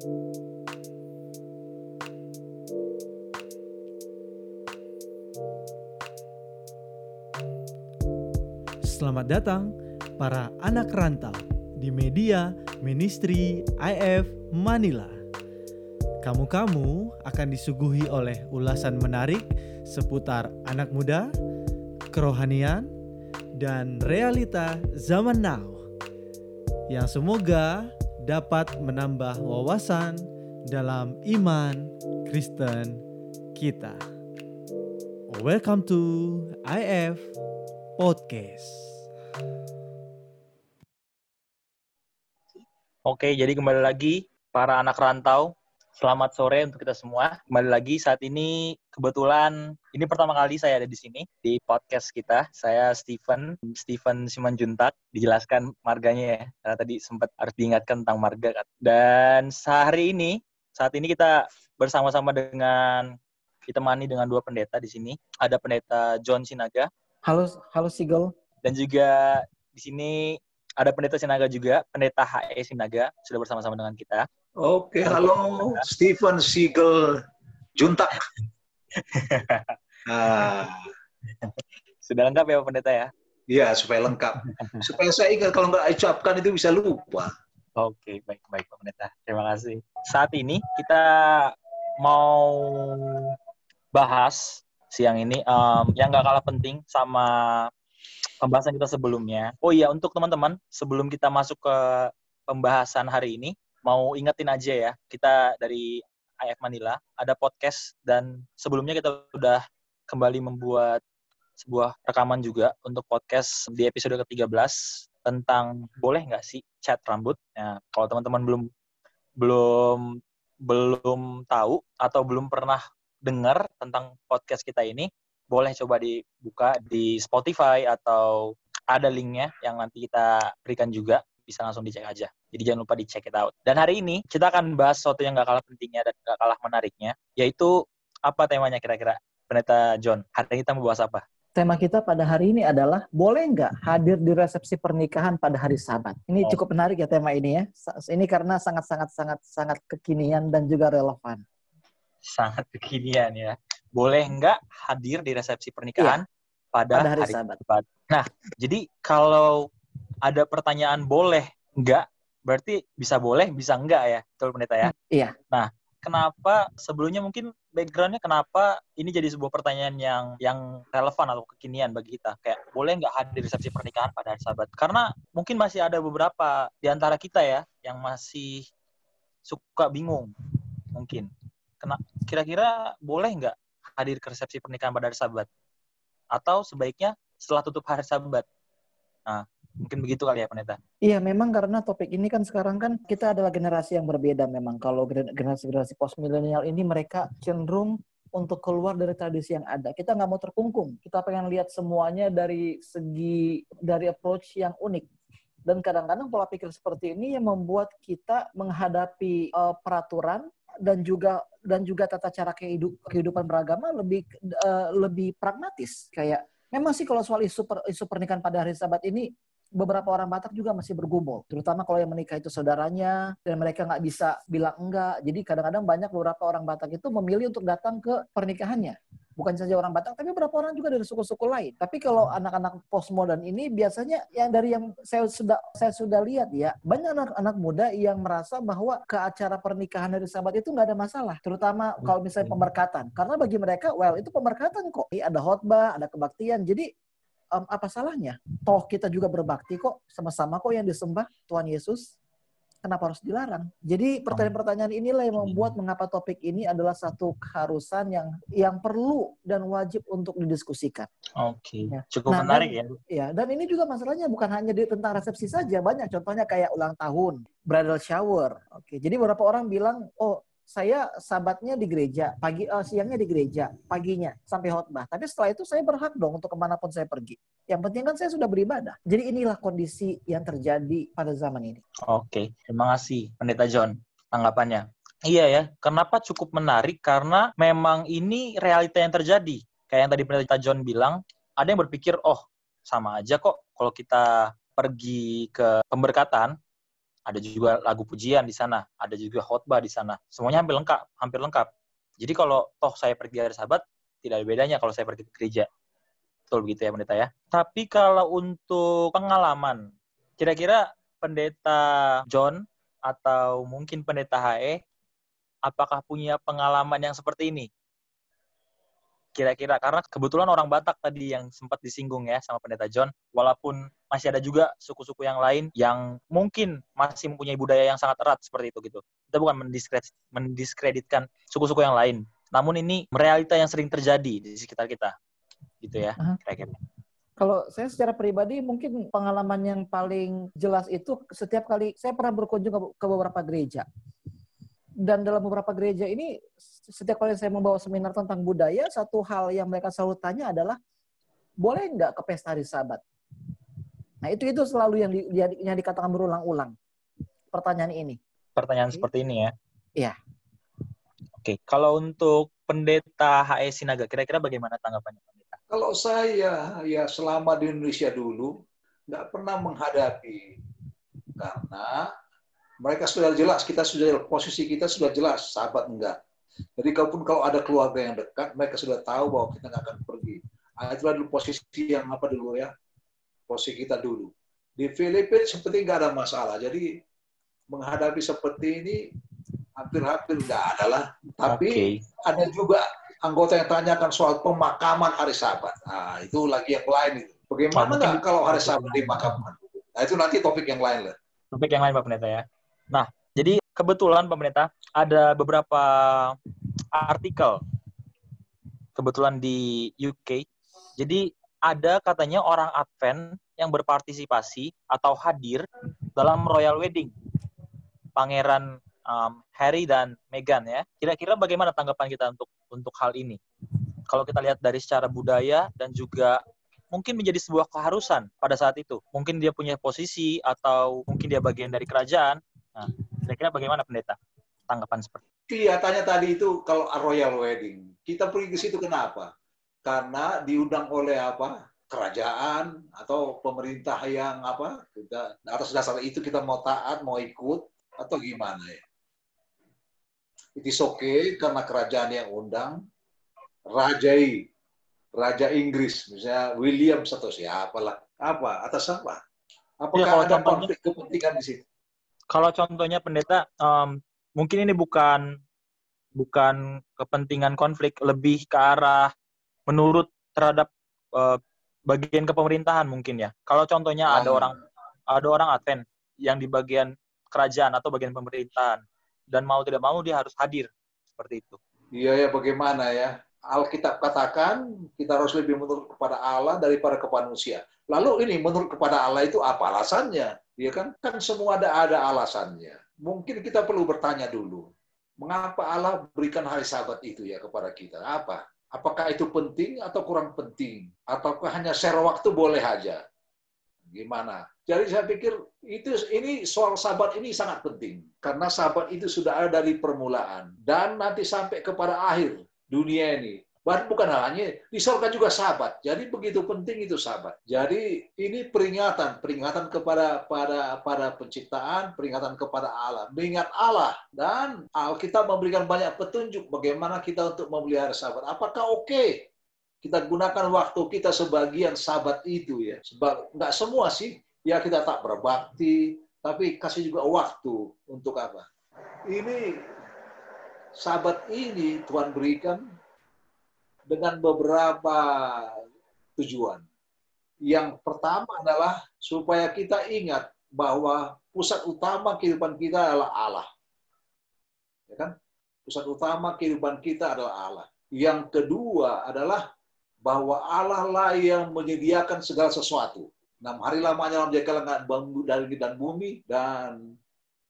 Selamat datang para anak rantau di media Ministry IF Manila. Kamu-kamu akan disuguhi oleh ulasan menarik seputar anak muda, kerohanian, dan realita zaman now yang semoga dapat menambah wawasan dalam iman Kristen kita. Welcome to IF Podcast. Oke, jadi kembali lagi para anak rantau. Selamat sore untuk kita semua. Kembali lagi saat ini kebetulan ini pertama kali saya ada di sini di podcast kita. Saya Steven, Steven Simanjuntak. Dijelaskan marganya ya, karena tadi sempat harus diingatkan tentang marga kan. Dan sehari ini, saat ini kita bersama-sama dengan ditemani dengan dua pendeta di sini. Ada pendeta John Sinaga. Halo, halo Sigel. Dan juga di sini ada pendeta Sinaga juga, pendeta HE Sinaga sudah bersama-sama dengan kita. Oke, halo Stephen Siegel Juntak. Ah. Sudah lengkap ya pendeta ya? Iya, supaya lengkap. Supaya saya ingat kalau nggak ucapkan itu bisa lupa. Oke, baik baik Pak Pendeta. Terima kasih. Saat ini kita mau bahas siang ini um, yang nggak kalah penting sama pembahasan kita sebelumnya. Oh iya, untuk teman-teman, sebelum kita masuk ke pembahasan hari ini, mau ingetin aja ya, kita dari IF Manila ada podcast dan sebelumnya kita sudah kembali membuat sebuah rekaman juga untuk podcast di episode ke-13 tentang boleh nggak sih cat rambut. Nah, kalau teman-teman belum belum belum tahu atau belum pernah dengar tentang podcast kita ini, boleh coba dibuka di Spotify atau ada linknya yang nanti kita berikan juga bisa langsung dicek aja. Jadi jangan lupa dicek it out. Dan hari ini kita akan bahas sesuatu yang gak kalah pentingnya dan gak kalah menariknya, yaitu apa temanya kira-kira? Pendeta John, hari ini kita mau bahas apa? Tema kita pada hari ini adalah boleh nggak hadir di resepsi pernikahan pada hari Sabat. Ini Oh. cukup menarik ya tema ini ya. Ini karena sangat sangat sangat sangat kekinian dan juga relevan. Sangat kekinian ya. Boleh nggak hadir di resepsi pernikahan pada, Pada hari hari Sabat. Sabat? Nah, jadi kalau ada pertanyaan boleh nggak, berarti bisa boleh, bisa nggak ya, betul pendeta ya? Iya. Nah, kenapa sebelumnya mungkin backgroundnya kenapa ini jadi sebuah pertanyaan yang yang relevan atau kekinian bagi kita? Kayak boleh nggak hadir resepsi pernikahan pada hari Sabat? Karena mungkin masih ada beberapa di antara kita ya yang masih suka bingung, mungkin. Kena, kira-kira boleh nggak hadir ke resepsi pernikahan pada hari Sabat? Atau sebaiknya setelah tutup hari Sabat? Nah, mungkin begitu kali ya pendeta. Iya, memang karena topik ini kan sekarang kan kita adalah generasi yang berbeda memang. Kalau gener- generasi-generasi post milenial ini mereka cenderung untuk keluar dari tradisi yang ada. Kita nggak mau terkungkung. Kita pengen lihat semuanya dari segi dari approach yang unik. Dan kadang-kadang pola pikir seperti ini yang membuat kita menghadapi eh, peraturan dan juga dan juga tata cara kehidup, kehidupan beragama lebih eh, lebih pragmatis. Kayak memang sih kalau soal isu per- isu pernikahan pada hari Sabat ini beberapa orang Batak juga masih bergumul, terutama kalau yang menikah itu saudaranya dan mereka nggak bisa bilang enggak. Jadi kadang-kadang banyak beberapa orang Batak itu memilih untuk datang ke pernikahannya. Bukan saja orang Batak, tapi beberapa orang juga dari suku-suku lain. Tapi kalau anak-anak postmodern ini biasanya yang dari yang saya sudah saya sudah lihat ya, banyak anak-anak muda yang merasa bahwa ke acara pernikahan dari sahabat itu nggak ada masalah. Terutama kalau misalnya pemberkatan. Karena bagi mereka, well itu pemberkatan kok. Ada khotbah, ada kebaktian. Jadi em, apa salahnya? Toh kita juga berbakti kok, sama-sama kok yang disembah Tuhan Yesus. Kenapa harus dilarang? Jadi pertanyaan-pertanyaan inilah yang membuat mengapa topik ini adalah satu keharusan yang yang perlu dan wajib untuk didiskusikan. Oke, Ya. cukup Nah, menarik ya. Ya, dan ini juga masalahnya bukan hanya di tentang resepsi saja, banyak contohnya kayak ulang tahun, bridal shower. Oke, jadi beberapa orang bilang, "Oh, saya sabatnya di gereja, pagi eh, siangnya di gereja, paginya sampai khotbah. Tapi setelah itu saya berhak dong untuk ke mana pun saya pergi. Yang penting kan saya sudah beribadah. Jadi inilah kondisi yang terjadi pada zaman ini. Oke, terima kasih Pendeta John tanggapannya. Iya ya, kenapa cukup menarik? Karena memang ini realita yang terjadi. Kayak yang tadi Pendeta John bilang, ada yang berpikir, oh sama aja kok kalau kita pergi ke pemberkatan, ada juga lagu pujian di sana, ada juga khotbah di sana. Semuanya hampir lengkap, hampir lengkap. Jadi kalau toh saya pergi hari Sabat, tidak ada bedanya kalau saya pergi ke gereja. Betul begitu ya pendeta ya. Tapi kalau untuk pengalaman, kira-kira pendeta John atau mungkin pendeta HE, apakah punya pengalaman yang seperti ini? Kira-kira karena kebetulan orang Batak tadi yang sempat disinggung ya sama pendeta John, walaupun masih ada juga suku-suku yang lain yang mungkin masih mempunyai budaya yang sangat erat seperti itu gitu. Kita bukan mendiskredit, mendiskreditkan suku-suku yang lain, namun ini realita yang sering terjadi di sekitar kita, gitu ya, kira-kira. Kalau saya secara pribadi mungkin pengalaman yang paling jelas itu setiap kali saya pernah berkunjung ke, ke beberapa gereja. Dan dalam beberapa gereja ini setiap kali saya membawa seminar tentang budaya, satu hal yang mereka selalu tanya adalah boleh nggak ke pesta hari Sabat? Nah itu itu selalu yang, di, yang dikatakan berulang-ulang pertanyaan ini. Pertanyaan seperti ini ya? Iya. Oke, kalau untuk pendeta HE Sinaga, kira-kira bagaimana tanggapannya pendeta? Kalau saya ya selama di Indonesia dulu nggak pernah menghadapi karena mereka sudah jelas kita sudah posisi kita sudah jelas sahabat enggak. Jadi kalaupun kalau ada keluarga yang dekat, mereka sudah tahu bahwa kita nggak akan pergi. Nah, itulah dulu posisi yang apa dulu ya, posisi kita dulu. Di Filipina seperti nggak ada masalah. Jadi menghadapi seperti ini hampir-hampir nggak ada lah. Tapi okay. ada juga anggota yang tanyakan soal pemakaman hari Sabat. Nah, itu lagi yang lain itu. Bagaimana nggak kalau hari Sabat dimakamkan? Nah, itu nanti topik yang lain lah. Topik yang lain Pak Pendeta ya. Nah, jadi kebetulan Pendeta ada beberapa artikel kebetulan di UK. Jadi ada katanya orang Advent yang berpartisipasi atau hadir dalam royal wedding Pangeran um, Harry dan Meghan ya. Kira-kira bagaimana tanggapan kita untuk untuk hal ini? Kalau kita lihat dari secara budaya dan juga mungkin menjadi sebuah keharusan pada saat itu. Mungkin dia punya posisi atau mungkin dia bagian dari kerajaan. Nah, kira-kira bagaimana pendeta? Tanggapan seperti itu. Kelihatannya tadi itu kalau royal wedding, kita pergi ke situ kenapa? Karena diundang oleh apa? kerajaan atau pemerintah yang apa kita atas dasar itu kita mau taat mau ikut atau gimana ya it is okay karena kerajaan yang undang rajai raja Inggris misalnya William atau siapa lah apa atas apa apakah ya, ada konflik kepentingan di situ kalau contohnya pendeta um, mungkin ini bukan bukan kepentingan konflik lebih ke arah menurut terhadap uh, bagian kepemerintahan mungkin ya kalau contohnya oh. ada orang ada orang Advent yang di bagian kerajaan atau bagian pemerintahan dan mau tidak mau dia harus hadir seperti itu. Iya ya bagaimana ya Alkitab katakan kita harus lebih menurut kepada Allah daripada kepada manusia. Lalu ini menurut kepada Allah itu apa alasannya? Ya kan kan semua ada ada alasannya. Mungkin kita perlu bertanya dulu, mengapa Allah berikan hari Sabat itu ya kepada kita? Apa? Apakah itu penting atau kurang penting? Ataukah hanya share waktu boleh aja? Gimana? Jadi saya pikir itu ini soal sahabat ini sangat penting karena sahabat itu sudah ada dari permulaan dan nanti sampai kepada akhir dunia ini. Bukan hanya di surga juga sahabat. Jadi begitu penting itu sahabat. Jadi ini peringatan, peringatan kepada pada pada penciptaan, peringatan kepada Allah, mengingat Allah dan Alkitab memberikan banyak petunjuk bagaimana kita untuk memelihara sahabat. Apakah oke okay kita gunakan waktu kita sebagian sahabat itu ya. Sebab nggak semua sih ya kita tak berbakti, tapi kasih juga waktu untuk apa? Ini sahabat ini Tuhan berikan dengan beberapa tujuan. Yang pertama adalah supaya kita ingat bahwa pusat utama kehidupan kita adalah Allah. Ya kan? Pusat utama kehidupan kita adalah Allah. Yang kedua adalah bahwa Allah lah yang menyediakan segala sesuatu. Enam hari lamanya dalam dia langit dari dan bumi dan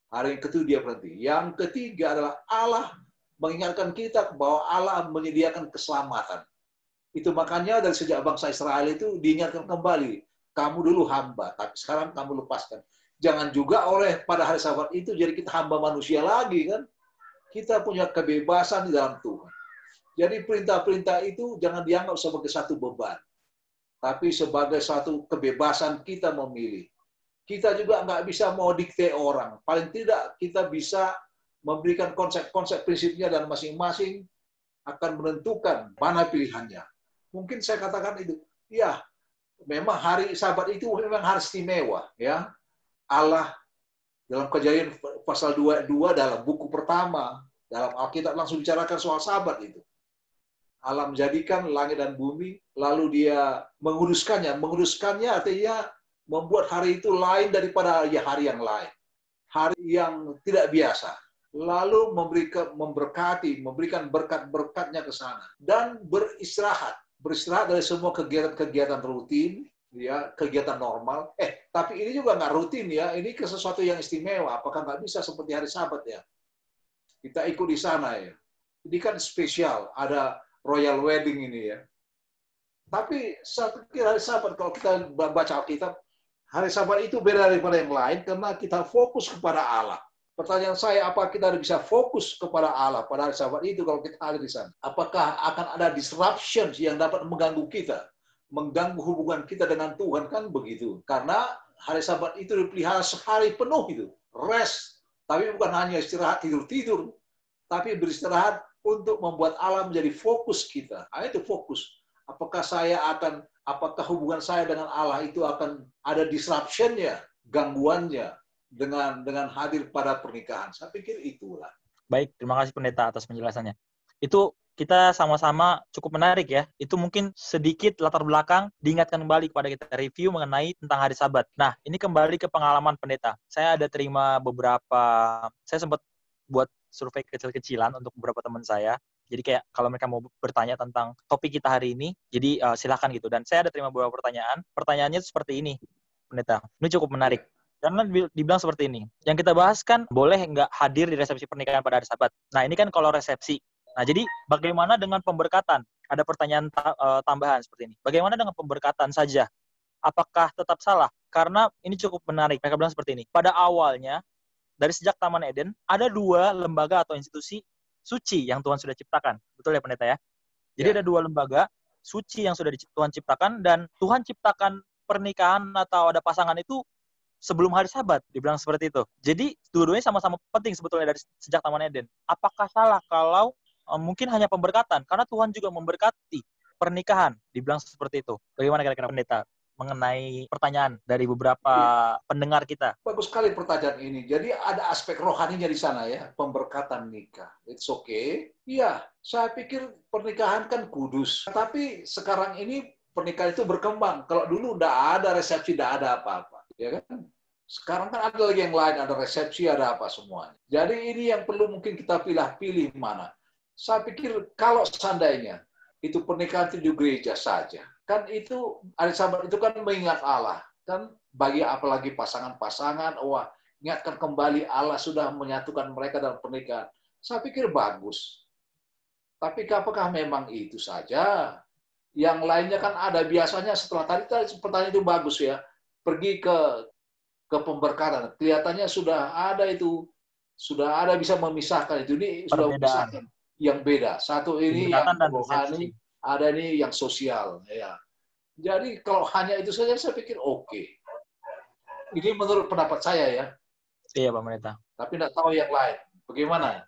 hari yang ketujuh dia berhenti. Yang ketiga adalah Allah mengingatkan kita bahwa Allah menyediakan keselamatan. Itu makanya dari sejak bangsa Israel itu diingatkan kembali, kamu dulu hamba, tapi sekarang kamu lepaskan. Jangan juga oleh pada hari sabat itu jadi kita hamba manusia lagi kan. Kita punya kebebasan di dalam Tuhan. Jadi perintah-perintah itu jangan dianggap sebagai satu beban tapi sebagai satu kebebasan kita memilih. kita juga nggak bisa mau dikte orang. Paling tidak kita bisa memberikan konsep-konsep prinsipnya dan masing-masing akan menentukan mana pilihannya. Mungkin saya katakan itu, ya memang hari Sabat itu memang hari istimewa, ya. Allah dalam kejadian pasal 22 dalam buku pertama dalam Alkitab langsung bicarakan soal Sabat itu. Allah menjadikan langit dan bumi, lalu dia menguruskannya. Menguruskannya artinya membuat hari itu lain daripada hari yang lain. Hari yang tidak biasa. Lalu memberikan memberkati, memberikan berkat-berkatnya ke sana dan beristirahat. Beristirahat dari semua kegiatan-kegiatan rutin, ya kegiatan normal. Eh, tapi ini juga nggak rutin ya. Ini ke sesuatu yang istimewa. Apakah nggak bisa seperti hari Sabat ya? Kita ikut di sana ya. Ini kan spesial. Ada royal wedding ini ya. Tapi saya pikir hari Sabat kalau kita baca Alkitab, hari Sabat itu beda daripada yang lain karena kita fokus kepada Allah. Pertanyaan saya, apa kita bisa fokus kepada Allah pada hari Sabat itu kalau kita ada di sana? Apakah akan ada disruption yang dapat mengganggu kita? Mengganggu hubungan kita dengan Tuhan kan begitu. Karena hari Sabat itu dipelihara sehari penuh itu. Rest. Tapi bukan hanya istirahat tidur-tidur. Tapi beristirahat untuk membuat Allah menjadi fokus kita. Nah, itu fokus. Apakah saya akan, apakah hubungan saya dengan Allah itu akan ada disruption-nya, gangguannya dengan dengan hadir pada pernikahan? Saya pikir itulah. Baik, terima kasih pendeta atas penjelasannya. Itu kita sama-sama cukup menarik ya. Itu mungkin sedikit latar belakang diingatkan kembali kepada kita review mengenai tentang hari Sabat. Nah, ini kembali ke pengalaman pendeta. Saya ada terima beberapa, saya sempat buat survei kecil-kecilan untuk beberapa teman saya. Jadi kayak kalau mereka mau bertanya tentang topik kita hari ini, jadi uh, silakan gitu. Dan saya ada terima beberapa pertanyaan. Pertanyaannya seperti ini, pendeta. Ini cukup menarik. Karena dibilang seperti ini. Yang kita bahas kan boleh nggak hadir di resepsi pernikahan pada hari Sabat. Nah ini kan kalau resepsi. Nah jadi bagaimana dengan pemberkatan? Ada pertanyaan ta uh, tambahan seperti ini. Bagaimana dengan pemberkatan saja? Apakah tetap salah? Karena ini cukup menarik. Mereka bilang seperti ini. Pada awalnya dari sejak Taman Eden ada dua lembaga atau institusi suci yang Tuhan sudah ciptakan. Betul ya pendeta ya? Jadi ya. ada dua lembaga suci yang sudah Tuhan ciptakan dan Tuhan ciptakan pernikahan atau ada pasangan itu sebelum hari Sabat, dibilang seperti itu. Jadi dua-duanya sama-sama penting sebetulnya dari sejak Taman Eden. Apakah salah kalau um, mungkin hanya pemberkatan? Karena Tuhan juga memberkati pernikahan, dibilang seperti itu. Bagaimana kira-kira pendeta? mengenai pertanyaan dari beberapa ya. pendengar kita. Bagus sekali pertanyaan ini. Jadi ada aspek rohaninya di sana ya, pemberkatan nikah. It's okay. Iya, saya pikir pernikahan kan kudus. Tapi sekarang ini pernikahan itu berkembang. Kalau dulu udah ada resepsi, udah ada apa-apa. Ya kan? Sekarang kan ada lagi yang lain, ada resepsi, ada apa semuanya. Jadi ini yang perlu mungkin kita pilih-pilih mana. Saya pikir kalau seandainya itu pernikahan itu di gereja saja, kan itu hari Sabat itu kan mengingat Allah kan bagi apalagi pasangan-pasangan wah ingatkan kembali Allah sudah menyatukan mereka dalam pernikahan saya pikir bagus tapi apakah memang itu saja yang lainnya kan ada biasanya setelah tadi tadi pertanyaan itu bagus ya pergi ke ke pemberkatan kelihatannya sudah ada itu sudah ada bisa memisahkan itu ini sudah memisahkan yang beda satu ini yang rohani ada ini yang sosial ya. Jadi kalau hanya itu saja saya pikir oke. Okay. Ini menurut pendapat saya ya. Iya Pak Pendeta. Tapi tidak tahu yang lain. Bagaimana?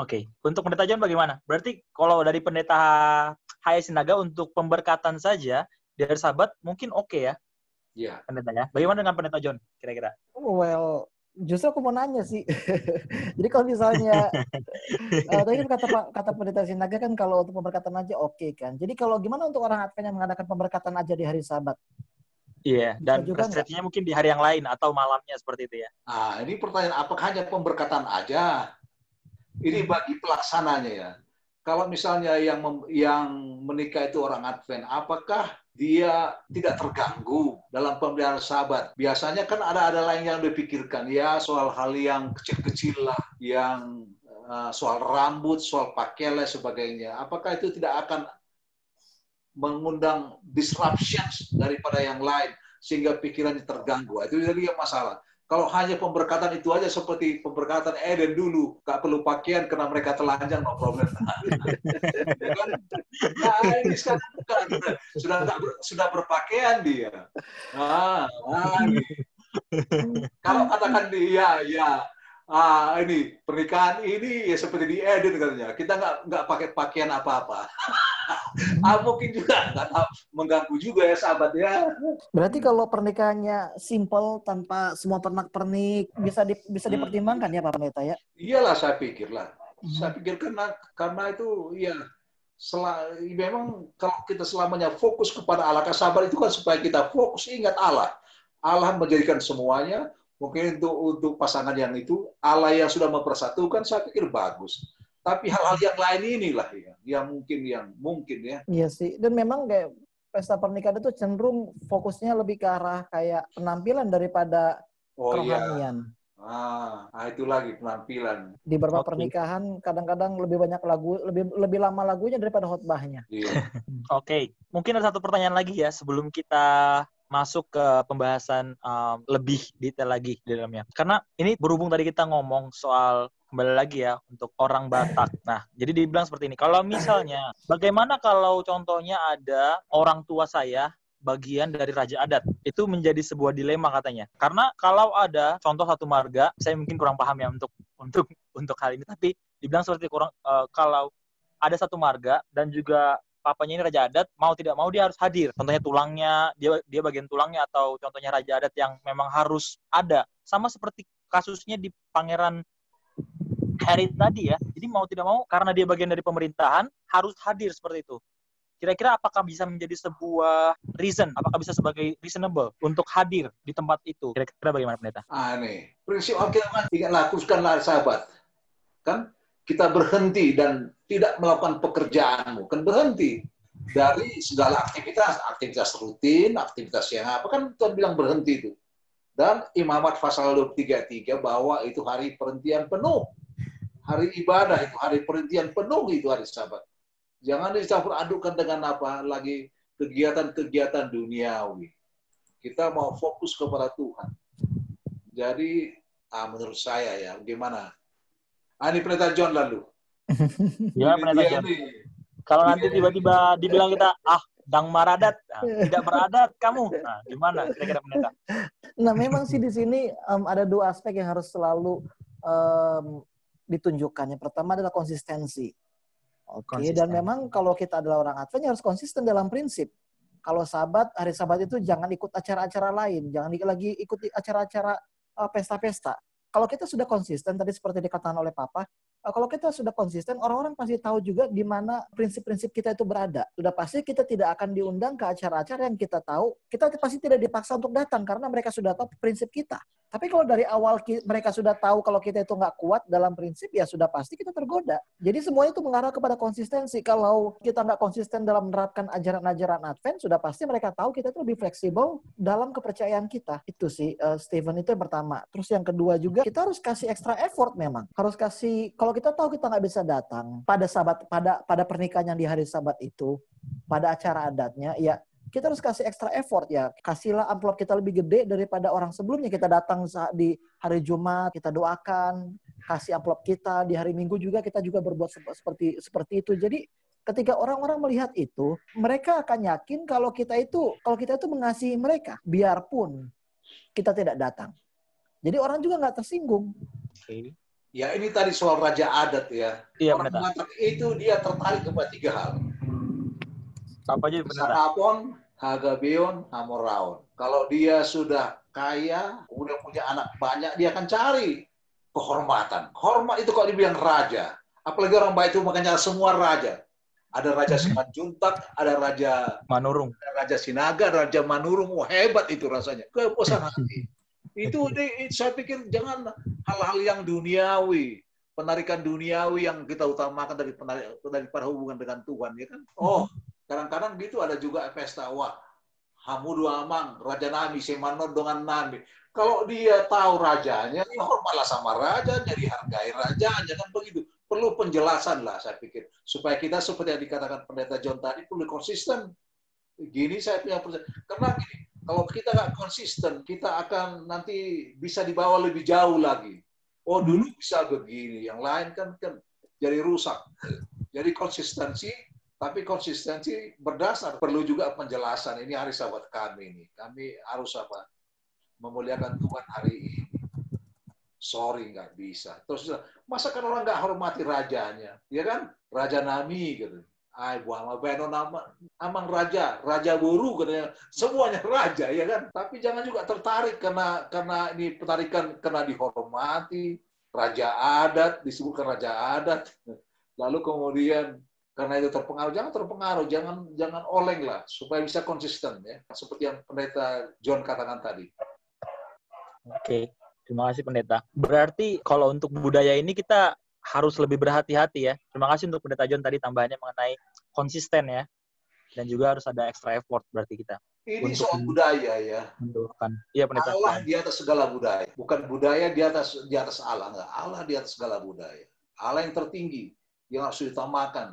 Oke, okay. untuk pendeta John bagaimana? Berarti kalau dari pendeta Haya Sinaga untuk pemberkatan saja dari sahabat mungkin oke okay ya? Iya. Pendeta ya. Bagaimana dengan pendeta John kira-kira? Well, justru aku mau nanya sih. Jadi kalau misalnya uh, tadi kan kata kata pendeta Sinaga kan kalau untuk pemberkatan aja oke okay, kan. Jadi kalau gimana untuk orang Advent yang mengadakan pemberkatan aja di hari Sabat? Iya, dan resepsinya mungkin di hari yang lain atau malamnya seperti itu ya. Ah, ini pertanyaan apakah hanya pemberkatan aja? Ini bagi pelaksananya ya. Kalau misalnya yang yang menikah itu orang Advent, apakah dia tidak terganggu dalam pemeliharaan sahabat. Biasanya kan ada-ada lain yang dipikirkan, ya soal hal yang kecil-kecil lah, yang uh, soal rambut, soal pakaian dan sebagainya. Apakah itu tidak akan mengundang disruptions daripada yang lain sehingga pikirannya terganggu? Itu jadi masalah. Kalau hanya pemberkatan itu aja seperti pemberkatan Eden dulu, gak perlu pakaian karena mereka telanjang, no problem. nah, ini sekarang sudah gak ber, sudah berpakaian dia. Nah, nah, Kalau katakan dia, ya, ah ini pernikahan ini ya seperti di edit katanya. Kita nggak nggak pakai pakaian apa-apa. ah, mungkin juga nggak mengganggu juga ya sahabat ya. Berarti kalau pernikahannya simple tanpa semua pernak-pernik bisa di, bisa Hmm. dipertimbangkan ya Pak Pendeta ya. Iyalah saya pikir lah. Hmm. Saya pikir karena karena itu ya sel- memang kalau kita selamanya fokus kepada Allah, sabar itu kan supaya kita fokus ingat Allah. Allah menjadikan semuanya. Mungkin untuk untuk pasangan yang itu Allah yang sudah mempersatukan, saya pikir bagus. Tapi hal-hal yang lain inilah ya, yang mungkin yang mungkin ya. Iya sih. Dan memang kayak pesta pernikahan itu cenderung fokusnya lebih ke arah kayak penampilan daripada Oh iya, kerohanian. ah, ah, itu lagi penampilan. Di beberapa Oke. pernikahan kadang-kadang lebih banyak lagu, lebih lebih lama lagunya daripada khotbahnya. Iya. Oke, mungkin ada satu pertanyaan lagi ya sebelum kita masuk ke pembahasan um, lebih detail lagi di dalamnya. Karena ini berhubung tadi kita ngomong soal kembali lagi ya untuk orang Batak. Nah, jadi dibilang seperti ini. Kalau misalnya, bagaimana kalau contohnya ada orang tua saya bagian dari raja adat itu menjadi sebuah dilema katanya karena kalau ada contoh satu marga saya mungkin kurang paham ya untuk untuk untuk hal ini tapi dibilang seperti kurang eh, kalau ada satu marga dan juga papanya ini raja adat mau tidak mau dia harus hadir. Contohnya tulangnya dia dia bagian tulangnya atau contohnya raja adat yang memang harus ada. Sama seperti kasusnya di pangeran Harry tadi ya. Jadi mau tidak mau karena dia bagian dari pemerintahan harus hadir seperti itu. Kira-kira apakah bisa menjadi sebuah reason apakah bisa sebagai reasonable untuk hadir di tempat itu? Kira-kira bagaimana pendeta? Aneh. Prinsip Alkitab kan ingat lakukanlah sahabat. Kan? Kita berhenti dan tidak melakukan pekerjaanmu. Kan berhenti dari segala aktivitas, aktivitas rutin, aktivitas yang apa kan Tuhan bilang berhenti itu. Dan Imamat pasal 33 bahwa itu hari perhentian penuh. Hari ibadah itu hari perhentian penuh itu hari Sabat. Jangan dicampur adukkan dengan apa lagi kegiatan-kegiatan duniawi. Kita mau fokus kepada Tuhan. Jadi, ah, menurut saya ya, gimana? Ah, ini pendeta John lalu. Gimana dia John nih. kalau nanti tiba-tiba dibilang kita ah dang maradat nah, tidak beradat kamu nah gimana kira-kira pendeta Nah, memang sih di sini em, ada dua aspek yang harus selalu em, ditunjukkan. Yang pertama adalah konsistensi. Oke, Konsisten. dan memang kalau kita adalah orang Advent ya harus konsisten dalam prinsip. Kalau sabat, hari sabat itu jangan ikut acara-acara lain, jangan lagi ikuti acara-acara eh, pesta-pesta. Kalau kita sudah konsisten, tadi seperti dikatakan oleh Papa, kalau kita sudah konsisten, orang-orang pasti tahu juga di mana prinsip-prinsip kita itu berada. Sudah pasti kita tidak akan diundang ke acara-acara yang kita tahu, kita pasti tidak dipaksa untuk datang karena mereka sudah tahu prinsip kita. Tapi kalau dari awal mereka sudah tahu kalau kita itu nggak kuat dalam prinsip, ya sudah pasti kita tergoda. Jadi semuanya itu mengarah kepada konsistensi. Kalau kita nggak konsisten dalam menerapkan ajaran-ajaran Advent, sudah pasti mereka tahu kita itu lebih fleksibel dalam kepercayaan kita. Itu sih, eh, Steven, itu yang pertama. Terus yang kedua juga, kita harus kasih extra effort memang. Harus kasih, kalau kita tahu kita nggak bisa datang pada sabat, pada pada pernikahan yang di hari sabat itu, pada acara adatnya, ya kita harus kasih extra effort ya. Kasihlah amplop kita lebih gede daripada orang sebelumnya. Kita datang saat di hari Jumat, kita doakan, kasih amplop kita di hari Minggu juga kita juga berbuat sep- seperti seperti itu. Jadi ketika orang-orang melihat itu, mereka akan yakin kalau kita itu kalau kita itu mengasihi mereka, biarpun kita tidak datang. Jadi orang juga nggak tersinggung. oke Ya ini tadi soal raja adat ya. iya Orang itu dia tertarik kepada tiga hal. apa aja Sarapon, Hagabeon, Hamoraon. Kalau dia sudah kaya, kemudian punya anak banyak, dia akan cari kehormatan. Hormat itu kalau dibilang raja. Apalagi orang baik itu makanya semua raja. Ada Raja Simanjuntak, ada Raja manurung ada Raja Sinaga, ada Raja Manurung. Wah, hebat itu rasanya. Kepuasan hati. Itu, saya pikir jangan hal-hal yang duniawi. Penarikan duniawi yang kita utamakan dari penarik, daripada hubungan dengan Tuhan. ya kan? Oh, kadang-kadang gitu ada juga pesta. Wah, Hamudu Amang, Raja Nami, Semanor dengan Nami. Kalau dia tahu rajanya, ya hormatlah sama raja, jadi hargai rajanya, kan begitu. Perlu penjelasan lah, saya pikir. Supaya kita seperti yang dikatakan pendeta John tadi, perlu konsisten. Gini saya punya percaya. Karena gini, kalau kita nggak konsisten, kita akan nanti bisa dibawa lebih jauh lagi. Oh dulu bisa begini, yang lain kan kan jadi rusak. Jadi konsistensi, tapi konsistensi berdasar perlu juga penjelasan. Ini hari sahabat kami ini, kami harus apa? memuliakan Tuhan hari ini. Sorry, nggak bisa. Terus masa kan orang nggak hormati rajanya, ya kan? Raja Nami gitu. Ay, buah beno nama amang raja, raja buru katanya. Semuanya raja ya kan. Tapi jangan juga tertarik karena karena ini petarikan karena dihormati, raja adat disebutkan raja adat. Lalu kemudian karena itu terpengaruh, jangan terpengaruh, jangan jangan oleng lah supaya bisa konsisten ya. Seperti yang pendeta John katakan tadi. Oke, terima kasih pendeta. Berarti kalau untuk budaya ini kita harus lebih berhati-hati ya. Terima kasih untuk pendeta John tadi tambahannya mengenai konsisten ya. Dan juga harus ada extra effort berarti kita. Ini Untuk- soal budaya ya. Mendorongkan. Iya pendeta. Allah di atas segala budaya. Bukan budaya di atas di atas Allah. Enggak. Allah di atas segala budaya. Allah yang tertinggi. Yang harus ditamakan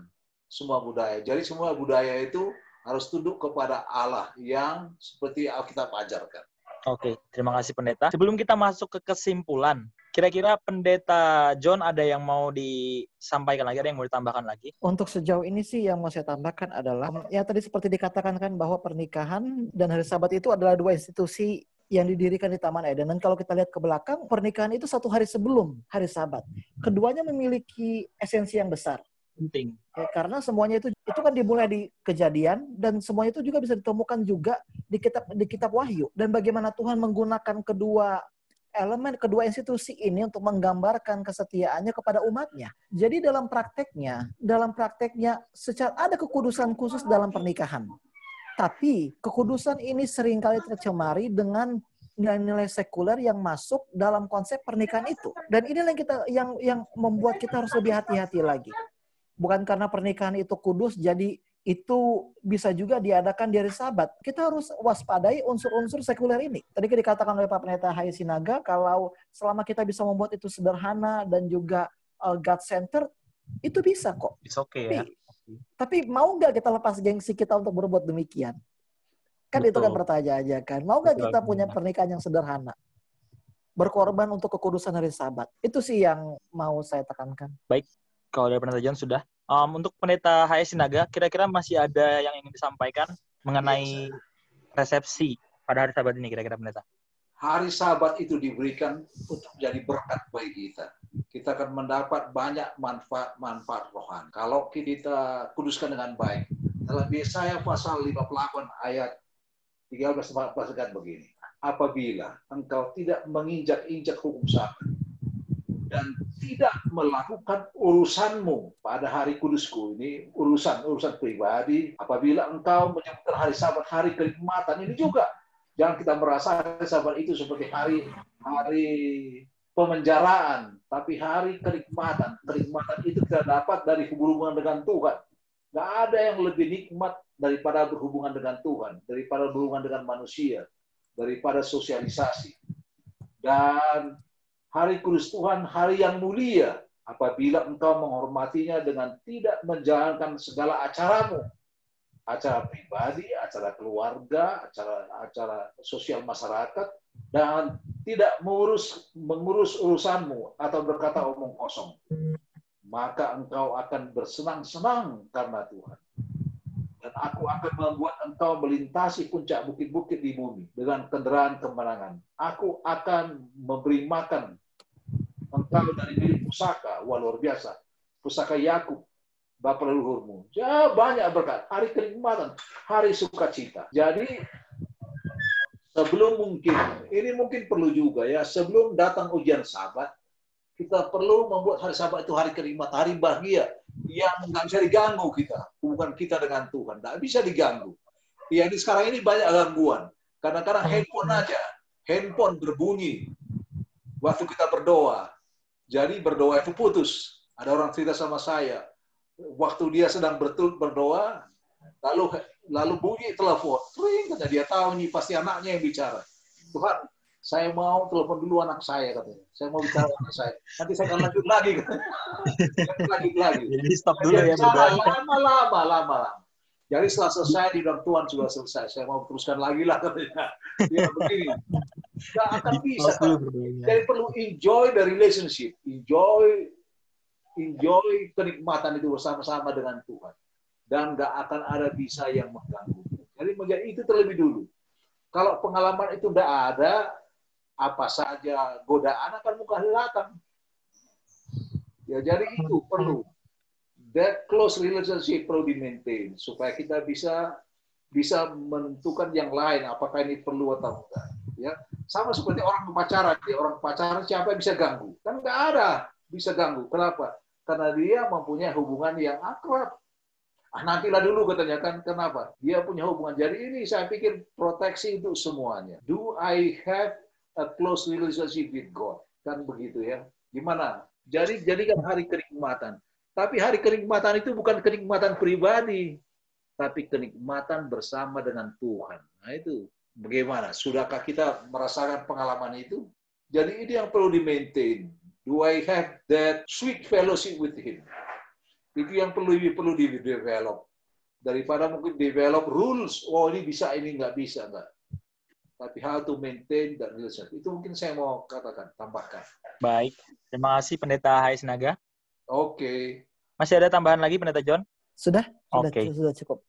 semua budaya. Jadi semua budaya itu harus tunduk kepada Allah yang seperti Alkitab ajarkan. Oke, terima kasih pendeta. Sebelum kita masuk ke kesimpulan, kira-kira pendeta John ada yang mau disampaikan lagi, ada yang mau ditambahkan lagi? Untuk sejauh ini sih yang mau saya tambahkan adalah ya tadi seperti dikatakan kan bahwa pernikahan dan hari Sabat itu adalah dua institusi yang didirikan di Taman Eden. Dan kalau kita lihat ke belakang, pernikahan itu satu hari sebelum hari Sabat. Keduanya memiliki esensi yang besar. Penting. Ya, karena semuanya itu itu kan dimulai di kejadian dan semuanya itu juga bisa ditemukan juga di kitab di kitab Wahyu dan bagaimana Tuhan menggunakan kedua elemen kedua institusi ini untuk menggambarkan kesetiaannya kepada umatnya. Jadi dalam prakteknya, dalam prakteknya secara ada kekudusan khusus dalam pernikahan. Tapi kekudusan ini sering kali tercemari dengan nilai-nilai sekuler yang masuk dalam konsep pernikahan itu. Dan inilah yang kita yang yang membuat kita harus lebih hati-hati lagi bukan karena pernikahan itu kudus jadi itu bisa juga diadakan di hari sabat. Kita harus waspadai unsur-unsur sekuler ini. Tadi kan dikatakan oleh Pak Pendeta Hai Sinaga kalau selama kita bisa membuat itu sederhana dan juga uh, God center itu bisa kok. It's okay ya. Tapi, tapi mau nggak kita lepas gengsi kita untuk berbuat demikian? Kan itu kan Betul. pertanyaan aja kan. Mau nggak Betul, kita punya pernikahan yang sederhana? Berkorban untuk kekudusan hari sabat. Itu sih yang mau saya tekankan. Kalau dari pendeta John sudah. Um, untuk pendeta HS Sinaga, kira-kira masih ada yang ingin disampaikan mengenai resepsi pada hari Sabat ini, kira-kira pendeta? Hari Sabat itu diberikan untuk menjadi berkat bagi kita. Kita akan mendapat banyak manfaat-manfaat rohani. Kalau kita kuduskan dengan baik. Dalam Yesaya pasal 58 ayat 13 14 kan begini. Apabila engkau tidak menginjak-injak hukum Sabat dan tidak melakukan urusanmu. Pada hari kudusku ini urusan urusan pribadi apabila engkau menyebutkan hari sabat hari kenikmatan ini juga jangan kita merasa hari sabat itu seperti hari hari pemenjaraan. Tapi hari kenikmatan kenikmatan itu kita dapat dari hubungan dengan Tuhan. Nggak ada yang lebih nikmat daripada berhubungan dengan Tuhan daripada berhubungan dengan manusia daripada sosialisasi. Dan hari kudus Tuhan, hari yang mulia, apabila engkau menghormatinya dengan tidak menjalankan segala acaramu, acara pribadi, acara keluarga, acara acara sosial masyarakat, dan tidak mengurus mengurus urusanmu atau berkata omong kosong, maka engkau akan bersenang-senang karena Tuhan. Dan aku akan membuat engkau melintasi puncak bukit-bukit di bumi dengan kendaraan kemenangan. Aku akan memberi makan engkau dari milik pusaka. Wah luar biasa. Pusaka Yakub, Bapak leluhurmu. Ya banyak berkat. Hari kenikmatan, hari sukacita. Jadi sebelum mungkin, ini mungkin perlu juga ya, sebelum datang ujian sabat, kita perlu membuat hari sabat itu hari kenikmatan, hari bahagia yang nggak bisa diganggu kita. Hubungan kita dengan Tuhan. Nggak bisa diganggu. Ya, ini sekarang ini banyak gangguan. Kadang-kadang handphone aja. Handphone berbunyi. Waktu kita berdoa. Jadi berdoa itu putus. Ada orang cerita sama saya. Waktu dia sedang berdoa, lalu lalu bunyi telepon. Ring, kata dia tahu nih pasti anaknya yang bicara. Tuhan, saya mau telepon dulu anak saya katanya. Saya mau bicara anak saya. Nanti saya akan lanjut lagi. lanjut lagi. Jadi stop dulu Dia ya berdoa. lama, lama, lama, lama. Jadi setelah selesai di bilang Tuhan sudah selesai. Saya mau teruskan lagi lah katanya. Ya begini. Nggak akan bisa. berdoanya. Jadi perlu enjoy the relationship. Enjoy enjoy kenikmatan itu bersama-sama dengan Tuhan. Dan nggak akan ada bisa yang mengganggu. Jadi menjadi itu terlebih dulu. Kalau pengalaman itu tidak ada, apa saja godaan akan muka datang. Ya jadi itu perlu. That close relationship perlu di maintain supaya kita bisa bisa menentukan yang lain apakah ini perlu atau enggak ya. Sama seperti orang pacaran ya orang pacaran siapa yang bisa ganggu? Kan nggak ada bisa ganggu. Kenapa? Karena dia mempunyai hubungan yang akrab. Ah nantilah dulu katanya kan kenapa? Dia punya hubungan. Jadi ini saya pikir proteksi untuk semuanya. Do I have a close relationship with God kan begitu ya gimana jadi jadikan hari kenikmatan tapi hari kenikmatan itu bukan kenikmatan pribadi tapi kenikmatan bersama dengan Tuhan. Nah itu bagaimana? Sudahkah kita merasakan pengalaman itu? Jadi ini yang perlu di-maintain. Do I have that sweet fellowship with Him? Itu yang perlu perlu di-develop. Daripada mungkin develop rules, oh ini bisa, ini nggak bisa, nggak. Tapi how to maintain that relationship. Itu mungkin saya mau katakan, tambahkan. Baik, terima kasih Pendeta Hai Sinaga. Oke. Okay. Masih ada tambahan lagi Pendeta John? Sudah, sudah, Oke. sudah cukup.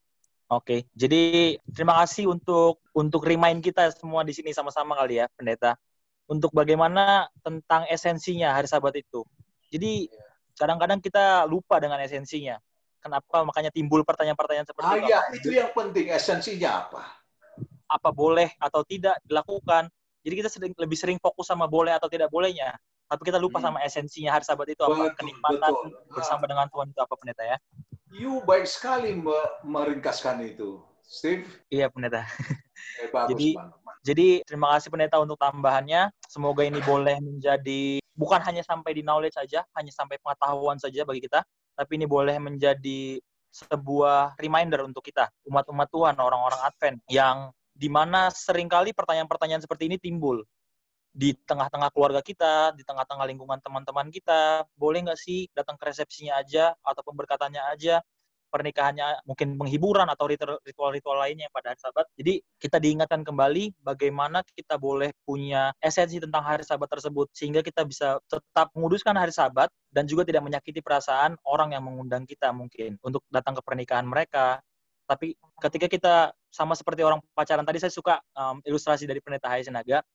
Oke, jadi terima kasih untuk untuk remind kita semua di sini sama-sama kali ya, pendeta, untuk bagaimana tentang esensinya hari Sabat itu. Jadi kadang-kadang kita lupa dengan esensinya. Kenapa? Makanya timbul pertanyaan-pertanyaan seperti Ah itu. ya, itu yang penting. Esensinya apa? Apa boleh atau tidak dilakukan? Jadi kita sering, lebih sering fokus sama boleh atau tidak bolehnya. Tapi kita lupa Hmm. sama esensinya hari Sabat itu apa? Betul, Kenikmatan betul. Ah. bersama dengan Tuhan itu apa, pendeta ya? You baik sekali me- meringkaskan itu, Steve. Iya, pendeta. Eh, bagus Jadi-. Jadi terima kasih pendeta untuk tambahannya. Semoga ini boleh menjadi bukan hanya sampai di knowledge saja, hanya sampai pengetahuan saja bagi kita, tapi ini boleh menjadi sebuah reminder untuk kita, umat-umat Tuhan, orang-orang Advent, yang di mana sering kali pertanyaan-pertanyaan seperti ini timbul di tengah-tengah keluarga kita, di tengah-tengah lingkungan teman-teman kita, boleh nggak sih datang ke resepsinya aja atau pemberkatannya aja, pernikahannya mungkin penghiburan atau ritual- ritual-ritual lainnya pada hari Sabat. Jadi kita diingatkan kembali bagaimana kita boleh punya esensi tentang hari Sabat tersebut sehingga kita bisa tetap menguduskan hari Sabat dan juga tidak menyakiti perasaan orang yang mengundang kita mungkin untuk datang ke pernikahan mereka. Tapi ketika kita sama seperti orang pacaran tadi saya suka um, ilustrasi dari pendeta Hai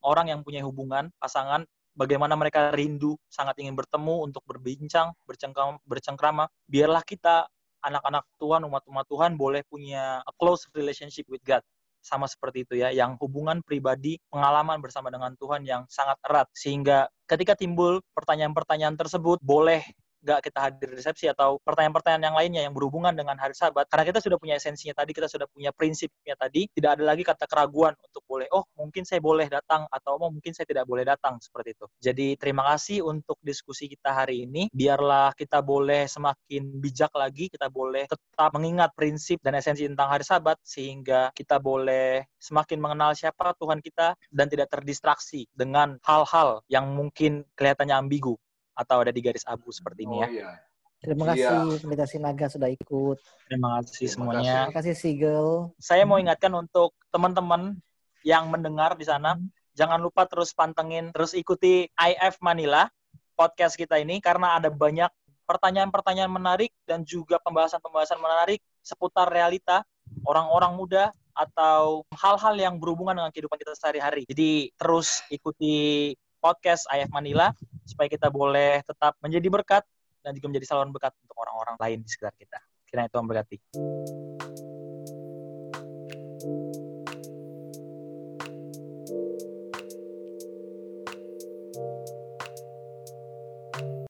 orang yang punya hubungan pasangan bagaimana mereka rindu sangat ingin bertemu untuk berbincang, bercengkram, bercengkrama. Biarlah kita anak-anak Tuhan, umat-umat Tuhan boleh punya a close relationship with God. Sama seperti itu ya, yang hubungan pribadi, pengalaman bersama dengan Tuhan yang sangat erat. Sehingga ketika timbul pertanyaan-pertanyaan tersebut, boleh nggak kita hadir di resepsi atau pertanyaan-pertanyaan yang lainnya yang berhubungan dengan hari sabat. Karena kita sudah punya esensinya tadi kita sudah punya prinsipnya tadi tidak ada lagi kata keraguan untuk boleh oh mungkin saya boleh datang atau oh, mungkin saya tidak boleh datang seperti itu. Jadi terima kasih untuk diskusi kita hari ini. Biarlah kita boleh semakin bijak lagi kita boleh tetap mengingat prinsip dan esensi tentang hari sabat sehingga kita boleh semakin mengenal siapa Tuhan kita dan tidak terdistraksi dengan hal-hal yang mungkin kelihatannya ambigu atau ada di garis abu seperti ini ya. Oh iya. Terima Iya. kasih Pendeta Sinaga sudah ikut. Terima kasih Terima semuanya. Terima kasih Sigel. Saya mau ingatkan untuk teman-teman yang mendengar di sana, jangan lupa terus pantengin, terus ikuti IF Manila podcast kita ini karena ada banyak pertanyaan-pertanyaan menarik dan juga pembahasan-pembahasan menarik seputar realita orang-orang muda atau hal-hal yang berhubungan dengan kehidupan kita sehari-hari. Jadi terus ikuti podcast IF Manila supaya kita boleh tetap menjadi berkat dan juga menjadi saluran berkat untuk orang-orang lain di sekitar kita. Kiranya Tuhan berkati.